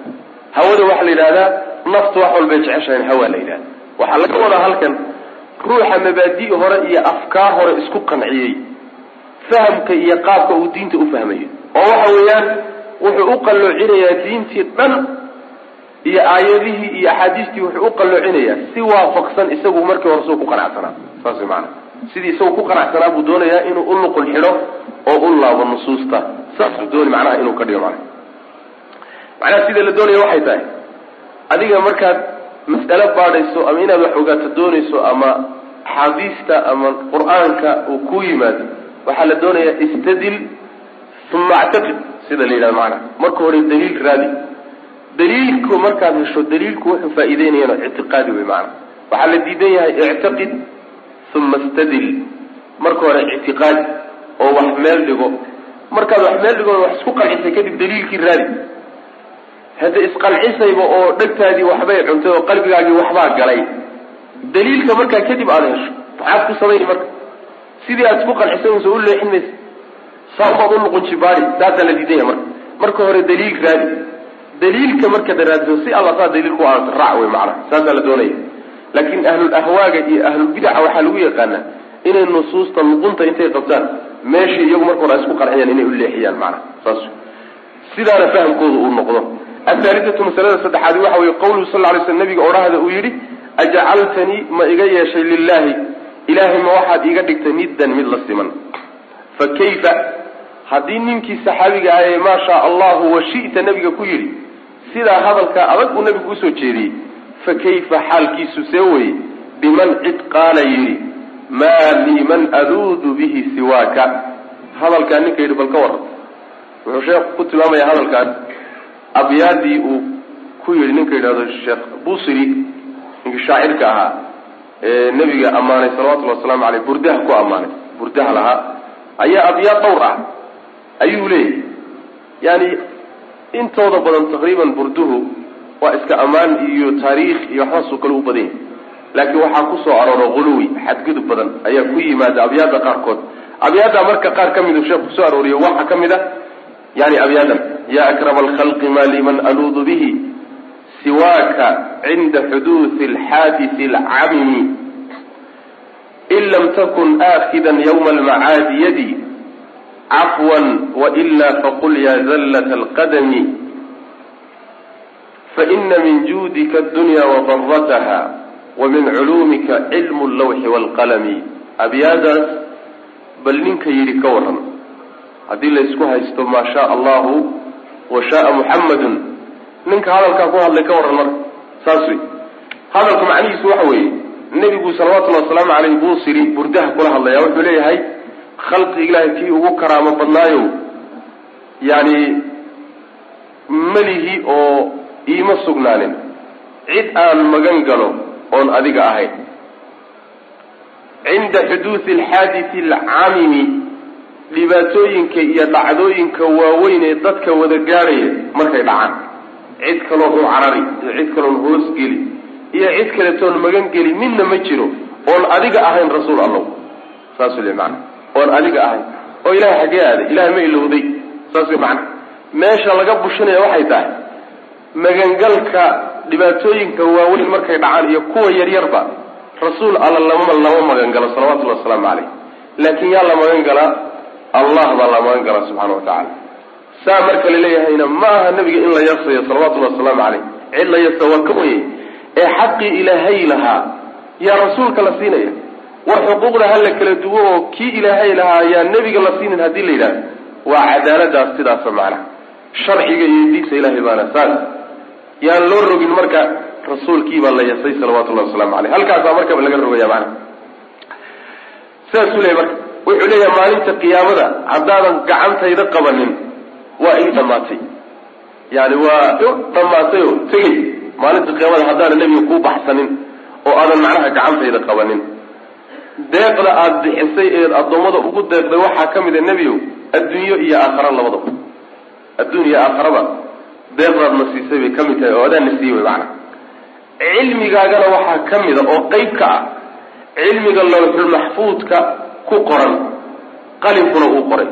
hawada waxaa la yidhahdaa naftu wax walbay jeceshahan hawa la yidhahda waxaa laga wadaa halkan ruuxa mabaadi' hore iyo afkaar hore isku qanciyey fahamka iyo qaabka uu diinta u fahmayo. Oo waxa weeyaan wuxuu u qalloocinayaa diintii dhan iyo aayadihii iyo axaadiistii wuxuu u qalloocinayaa si waafaqsan isagu markii hore suu ku qanacsanaa. Saas way maanaa sidii isagu ku qanacsanaa buu doonayaa inuu u luqul xidho oo u laabo nusuusta. Saasuu dooni macnaha inuu ka dhigo mana macnaha sida la doonaya waxay tahay adiga markaad mas'alo baadhayso ama inaad wax ogaato doonayso ama axaadiista ama qur'aanka uu ku yimaado waxaa la doonayaa istadil uma actaqid sida la yidhahdo macnaha. Marka hore daliil raadi daliilku markaad hesho daliilku wuxuu faa'iideynayana ictiqaadi wey macanaa waxaa la diidan yahay ictiqid uma istadil. Marka hore ictiqaadi oo wax meel dhigo. Markaad wax meel dhigo wax isku qancisay kadib daliilkii raadi. Hadda isqancisayba oo dhegtaadii waxbay cuntay oo qalbigaagii waxbaa galay. Daliilka markaa kadib aada hesho maxaad ku samayni marka. Sidii aad isku qancisay unsa u leexin maysa. Saabaad u luqunjibaari saasaa la diidan yahay marka. Marka hore daliil raadi daliilka markaad raadiso si alla saa daliilku aanta raac wey macana saasaa la doonaya. Laakiin ahlul ahwaaga iyo ahlulbidaca waxaa lagu yaqaanaa inay nusuusta luqunta intay qabtaan meeshai iyagu marka hore isku qanciyaan inay u leexiyaan macana saas. Sidaana fahamkooda uu noqdo. Athaalithatu masalada saddexaadi waxa weye qawluhu sal lay sl nabiga odhahda uu yidhi ajcaltanii ma iga yeeshay lilahi ilaahay ma waxaad iiga dhigtay niddan mid la siman. Fa kayfa haddii ninkii saxaabiga ah ee maa shaa allahu wa shi'ta nabiga ku yidhi sidaa hadalkaa adag uu nabigu u soo jeediyey. Fa kayfa xaalkiisu see weye biman cid qaala yidhi maa lii man aluudu bihi siwaaka. Hadalkaa ninka yidhi bal ka waran wuxuu sheekhu ku tilmaamaya hadalkaas. Abyaadii uu ku yidhi ninka yidhahdo sheekh busiri ninkii shaacirka ahaa ee nebiga ammaanay salawatullhi wasalaamu aleyh burdaha ku ammaanay burdaha lahaa ayaa abyaad dhowr ah. Ayuu leeyahy yani intooda badan taqriiban burduhu waa iska ammaan iyo taariikh iyo waxbaasoo kale u badan yahy laakiin waxaa ku soo arooro huluwi xadgudub badan ayaa ku yimaada abyaada qaarkood. Abyaadda marka qaar ka midu sheekh ku soo arooriye waxaa ka mid a yani abyaadan ya akrama alkhalqi ma liman aluudu bihi siwaaka cinda xuduudi alxaadisi alcamimi in lam takun aakidan ywma almacaadi yadi cafwan waila faqul ya zallat alqadami faina min juudika addunya wadarataha wa min culuumika cilmu allawxi waalqalami abyaadaas bal ninka yidhi ka waran haddii laysku haysto maa shaa allahu wa shaaa muxammadun ninka hadalkaa ku hadlay ka warran marka saas wey hadalka macnihiisu waxa weeye nebigu salawatullahi wasalaamu caleyh buusiri burdaha kula hadlaya wuxuu leeyahay khalqi ilaahay kii ugu karaamo badnaayo yani melihi oo iima sugnaanin. Cid aan magan galo oon adiga ahayn. Cinda xuduudi alxaadisi alcamimi dhibaatooyinka iyo dhacdooyinka waaweyn ee dadka wada gaadhaya markay dhacaan. Cid kaloon u carari iyo cid kaloon hoosgeli iyo cid kaletoon magan geli midna ma jiro oon adiga ahayn rasuul allow saas le maana oon adiga ahayn oo ilahay xaggee aaday ilahay ma ilowday saas wey macana meesha laga bushinaya waxay tahay magangalka dhibaatooyinka waaweyn markay dhacaan iyo kuwa yaryarba rasuul alla lama lama magangalo salawatullahi wasalaamu caleyh laakiin yaa la magan galaa allah baa la magan galaa subxana watacaala saa marka laleeyahayna ma aha nabiga in la yasayo salawatullahi wasalaamu caleyh cid la yasa waa ka wayay. Ee xaqii ilaahay lahaa yaa rasuulka la siinaya war xuquuqda ha la kala duwo oo kii ilaahay lahaa yaa nebiga la siinin haddii la yidhahdo waa cadaaladaas sidaasa macnaha. Sharciga iyo diinta ilahay baana saas yaan loo rogin marka rasuulkii baa la yasay salawatullahi wasalaamu caleyh halkaasaa markaba laga rogaya macnaha. Sidaasuu leeyahy marka wuxuu leeyahay maalinta qiyaamada haddaadan gacantayda qabanin waa ii dhammaatay. Yani waa dhammaatay oo tegey. Maalinta qiyaamada haddaanan nebiga kuu baxsanin oo aadan macnaha gacantayda qabanin deeqda aada bixisay eed addoommada ugu deeqday waxaa ka mid a nebiyow adduunyo iyo aakhara labadaba adduun iyo aakharaba deeqdaad na siisay bay ka mid tahay oo adaan na siiyey way macana cilmigaagana waxaa ka mid a oo qeyb ka ah cilmiga lawxulmaxfuudka ku qoran qalinkuna uu qoray.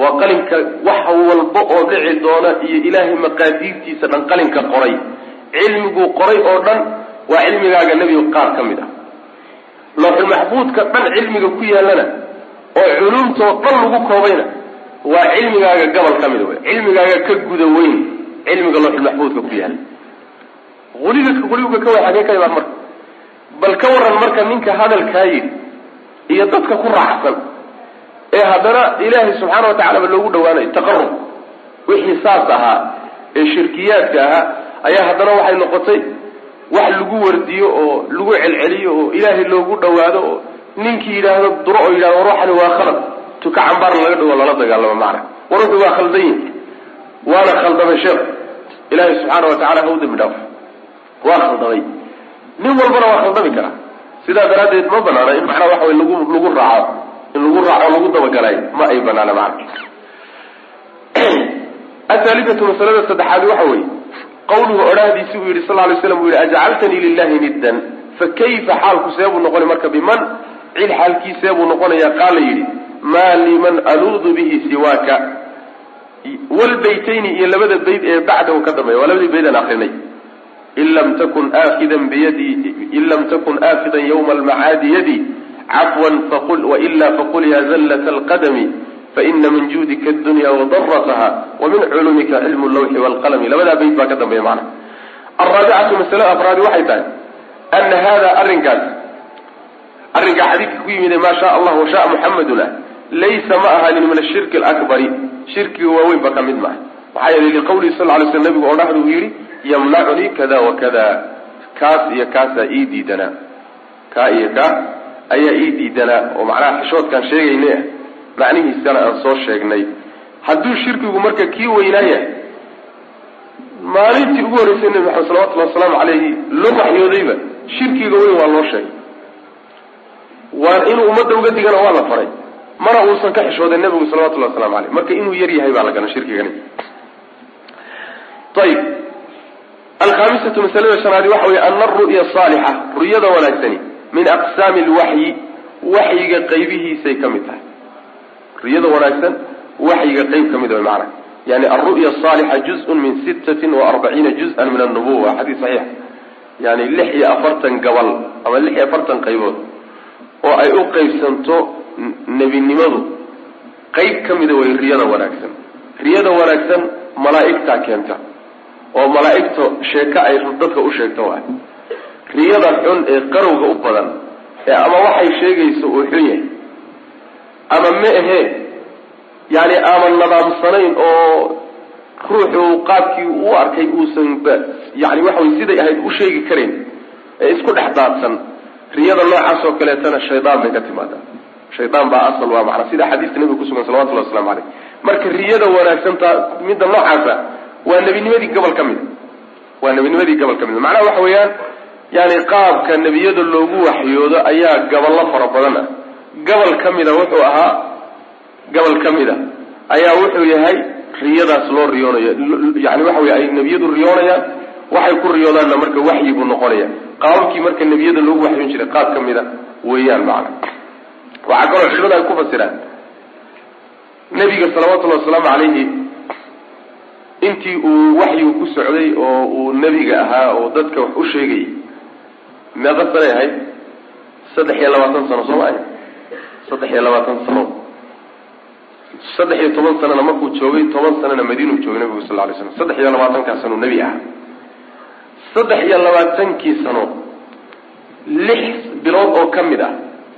Waa qalinka wax walba oo dhici doona iyo ilaahay maqaadiirtiisa dhan qalinka qoray. Cilmiguu qoray oo dhan waa cilmigaaga nebiga qaar ka mid ah lawxulmaxfuudka dhan cilmiga ku yaalana oo culumtoo dhan lagu koobayna waa cilmigaaga gabal ka mida wey cilmigaaga ka guda weyn cilmiga lawxulmaxfuudka ku yaalla uliga quliga ka way xagee ka imaan marka bal ka waran marka ninka hadalkaa yidhi iyo dadka ku raacsan ee haddana ilaahay subxaana wa tacala ba loogu dhawaanayo taqarub wixii saas ahaa ee shirkiyaadka ahaa ayaa haddana waxay noqotay wax lagu wardiyo oo lagu celceliyo oo ilaahay loogu dhawaado oo ninkii yidhaahdo duro oo yidhahdo war waa khalad. Tuka cambaar laga dhawo lala dagaalamo macna. War wuxuu waa khaldan yihi waana khaldamay sheekh. Ilaahay subxaana wa tacala ha u dambi waa khaldamay. Nin walbana waa khaldami karaa sidaa daraaddeed ma banaana in macnaa waxa way lagu lagu raaco in lagu raaco lagu dabagalay ma ay banaana macna. Athaalithatu masalada saddexaadi waxa weeye qawluhu odhahdiisi uu yidhi sal lay slam uu yihi ajcaltanii lilahi niddan fa kayfa xaalku see buu noqonay marka biman? Cid xaalkii see buu noqonayaa qaala yidhi maa liman aluudu bihi siwaaka. Walbaytayni iyo labada bayd ee bacdahu ka dambeeya waa labadii baydaan akrinay in lam takun aakidan biyadi in lam takun aakidan yawma almacaadi yadi cafwan faqul waila faqul ya zallat alqadami faina min juudika adunya wadarataha wa min culumika cilmu lawxi waalqalami labadaa bayd baa ka dambeeya macna alraabicatu masalada afraadi waxay tahay ana hada arrinkaas arrinkaa xadiidka ku yimid maa shaa allah washaa muxamadun ah laysa ma ahanin min ashirki alakbari shirkiga waaweyn ba ka mid maxaa yeelay liqawlihi sal lay sl nabigu oo uu yidhi yamnacunii kada wa kaas iyo kaasaa ii diidanaa kaa iyo kaa ayaa ii diidanaa oo macnaha xishoodkaan sheegaynay ah macnihiisana aan soo sheegnay. Hadduu shirkigu marka kii weynaaya maalintii ugu horreysay nebi maxamed salawatullahi wasalaamu calayhi loo waxyoodayba shirkiga weyn waa loo sheegay. Waa inuu ummadda uga digana waa la faray. Mana uusan ka xishooday nebigu salawatullahi waslamu aleyh marka inuu yar yahay baa la garan shirkigani. Ayib alkhamisatu masalada shanaadi waxa weye ana aru'ya saalixa ru'yada wanaagsani min aqsaami lwaxyi waxyiga qaybihiisay ka mid tahay ru'yada wanaagsan waxyiga qayb ka mid way macana yani alru'ya saalixa juzun min sittatin wa arbaciina juz-an min annubuwa xadiis saxiix. Yani lix iyo afartan gabal ama lix iyo afartan qaybood oo ay u qaybsanto nebinimadu qayb ka mida way riyada wanaagsan. Riyada wanaagsan malaa'igtaa keenta oo malaa'igta sheeko ay dadka u sheegto waay riyada xun ee qarowga u badan ee ama waxay sheegayso uu xun yahay ama ma ahee yani aanan nadaamsanayn oo ruuxu qaabkii u arkay uusan yani waxa way siday ahayd u sheegi karayn ee isku dhex daadsan. Riyada noocaas oo kaleetana shaydaan bay ka timaadaa shaydaan baa asal waa macnaa sida xadiiska nabiga kusugan salawatullahi waslamu caleyh marka riyada wanaagsantaa midda noocaasa waa nebinimadii gobol ka mida waa nebinimadii gobol ka mida macnaha waxa weeyaan yani qaabka nebiyada loogu waxyoodo ayaa gaballo fara badan ah gobol ka mida wuxuu ahaa gobol ka mid a ayaa wuxuu yahay riyadaas loo riyoonayo yani waxa wey ay nebiyadu riyoonayaan waxay ku riyoodaanna marka waxyi buu noqonaya qaababkii marka nebiyada loogu waxyoon jiray qaab ka mida weeyaan macna. Waxaa kaloo culimada ay ku fasiraan. Nebiga salawatullahi wasalaamu calayhi intii uu waxyigu ku socday oo uu nebiga ahaa oo dadka wax u sheegayay meeqa sanay ahayd saddex iyo labaatan sano soo ma ahay saddex iyo labaatan sano. Saddex iyo toban sanana markuu joogay toban sanana madiinuu joogay nabigu sal lla lay slam saddex iyo labaatankaa sanuu nebi ahaa saddex iyo labaatankii sano lix bilood oo ka mid ah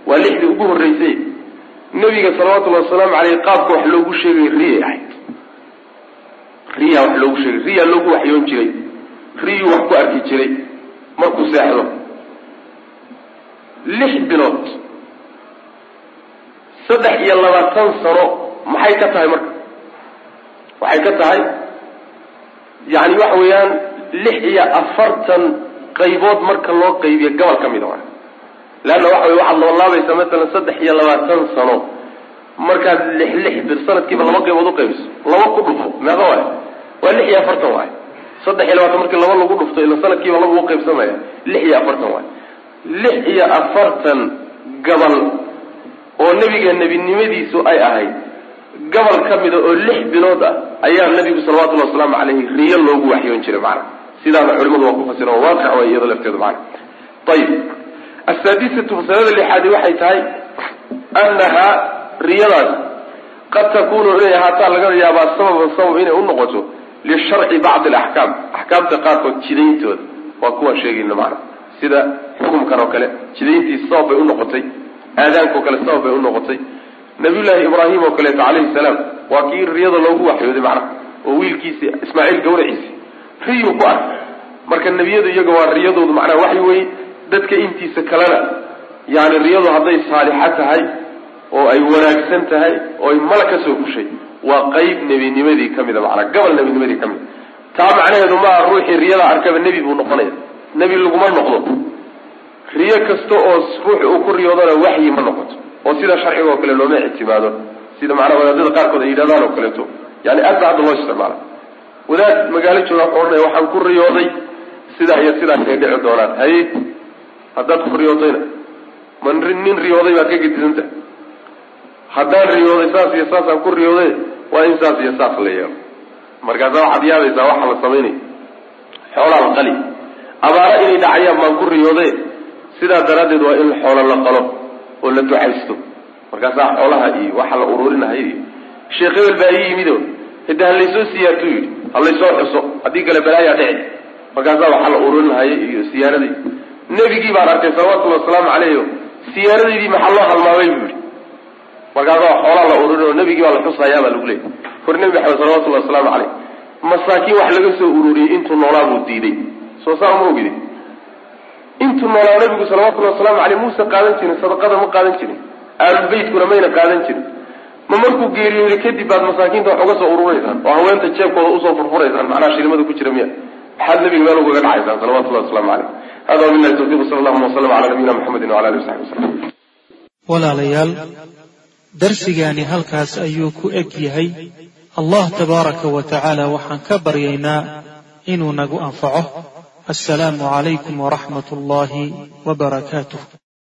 waa lixdii ugu horreysay nebiga salawatullahi wasalaamu caleyh qaabka wax loogu sheegay riyay ahayd. Riya wax loogu sheegay. Riya loogu waxyoon jiray. Riyuu wax ku arki jiray. Markuu seexdo. Lix bilood saddex iyo labaatan sano maxay ka tahay marka? Waxay ka tahay yani waxa weeyaan lix iyo afartan qaybood marka loo qaybiyo gobol ka mida leanna waxa wey waxaad labalaabaysaa matalan saddex iyo labaatan sano. Markaad lix lix bir sanadkiiba laba qaybood uqaybiso laba ku dhufo meeqa waay waa lix iyo afartan waay saddex iyo labaatan markii laba lagu dhufto ila sanadkiiba laba u qaybsamaya lix iyo afartan waay lix iyo afartan gabal oo nebiga nebinimadiisu ay ahayd gobol ka mida oo lix bilood ah ayaa nabigu salawatullahi wasalaamu caleyhi riyo loogu waxyoon jiray macana sidaana culimadu waa ku fasira oo waaqic way iyado lafteedu macana ayib asaadisatu masalada lixaadi waxay tahay annaha riyadaas qad takunu inay ahaataa laga yaabaa sababan sabab inay unoqoto lisharci bacdi alaxkaam. Axkaamta qaarkood jidayntooda waa kuwaan sheegayna macana sida xukumkan oo kale jidayntiis sabab bay unoqotay aadaanka oo kale sabab bay unoqotay nabiyullaahi ibraahim oo kaleeto calayhi salaam waa kii riyada loogu waxyooday macnaha oo wiilkiisi ismaaciil gawraciisi riyuu ku arkay. Marka nebiyadu iyaga waa riyadoodu macnaha waxay weye dadka intiisa kalena yani riyadu hadday saalixa tahay oo ay wanaagsan tahay oo ay mala ka soo fushay waa qeyb nebinimadii ka mida macnaa gobol nebinimadii ka mida taa macnaheedu maaha ruuxii riyada arkaba nebi buu noqonaya nebi laguma noqdo riyo kasta oo ruuxi uu ku riyoodana waxyi ma noqoto. oo sida sharciga oo kale looma ictimaado sida macnaa wadaadada qaarkood ay yidhahdaan oo kaleeto. Yani aad ba hadda loo isticmaala wadaad magaalo jooga wuxuu waxaan ku riyooday sidaa iyo sidaa kay dhici doonaan. Haye haddaad ku riyoodayna. Ma nin riyooday baad ka gedisanta haddaan riyooday saas iyo saasaan ku riyooday waa in saas iyo saas la yeelo. Markaasa waxaad yaabaysaa waxa la samaynaya xoolaa la qali. Abaara inay dhacayaan baan ku riyoode sidaa daraaddeed waa in xoolo la qalo oo la ducaysto. Markaasaa xoolaha iyo waxa la ururinahaya iyo sheekh hebel baa ii yimid o hade halaysoo siyaartuu yidhi halaysoo xuso haddii kale balaayaa dhici markaasaa waxa la ururinahaya iyo siyaaradii nebigii baan arkay salawatullhi wasalaamu caleyh siyaaradaydii maxaa loo halmaamay buu yihi markaasaa xoolaa la ururin oo nebigii baa la xusayaa baa lagu leeyay hor nebi maxamed salawatullahi wasalaamu caleyh masaakiin wax laga soo ururiyey intuu noolaa buu diiday soo saa uma ogidi intuu noolaa nabigu salawatullahi wasalaamu aleyh muuse qaadan jirin sadaqada ma qaadan jirin aalubeytkuna mayna qaadan jirin. Ma markuu geeriyooday kadib baad masaakiinta wax uga soo ururaysaan oo haweenta jeebkooda u soo furfuraysaan macnaha shilimada ku jira miya. Maxaad nabiga meel ugaga dhacaysaan salawatullahi waslamu caleyh hada wabilahi tawfiq sala allahuma wasalam cala nabiyina muxamedin wala alihi wasaxbi wasalam walaalayaal darsigaani halkaas ayuu ku eg yahay. Allah tabaaraka wa tacaala waxaan ka baryaynaa inuu nagu anfaco assalaamu calaykum waraxmat ullaahi wabarakaatuh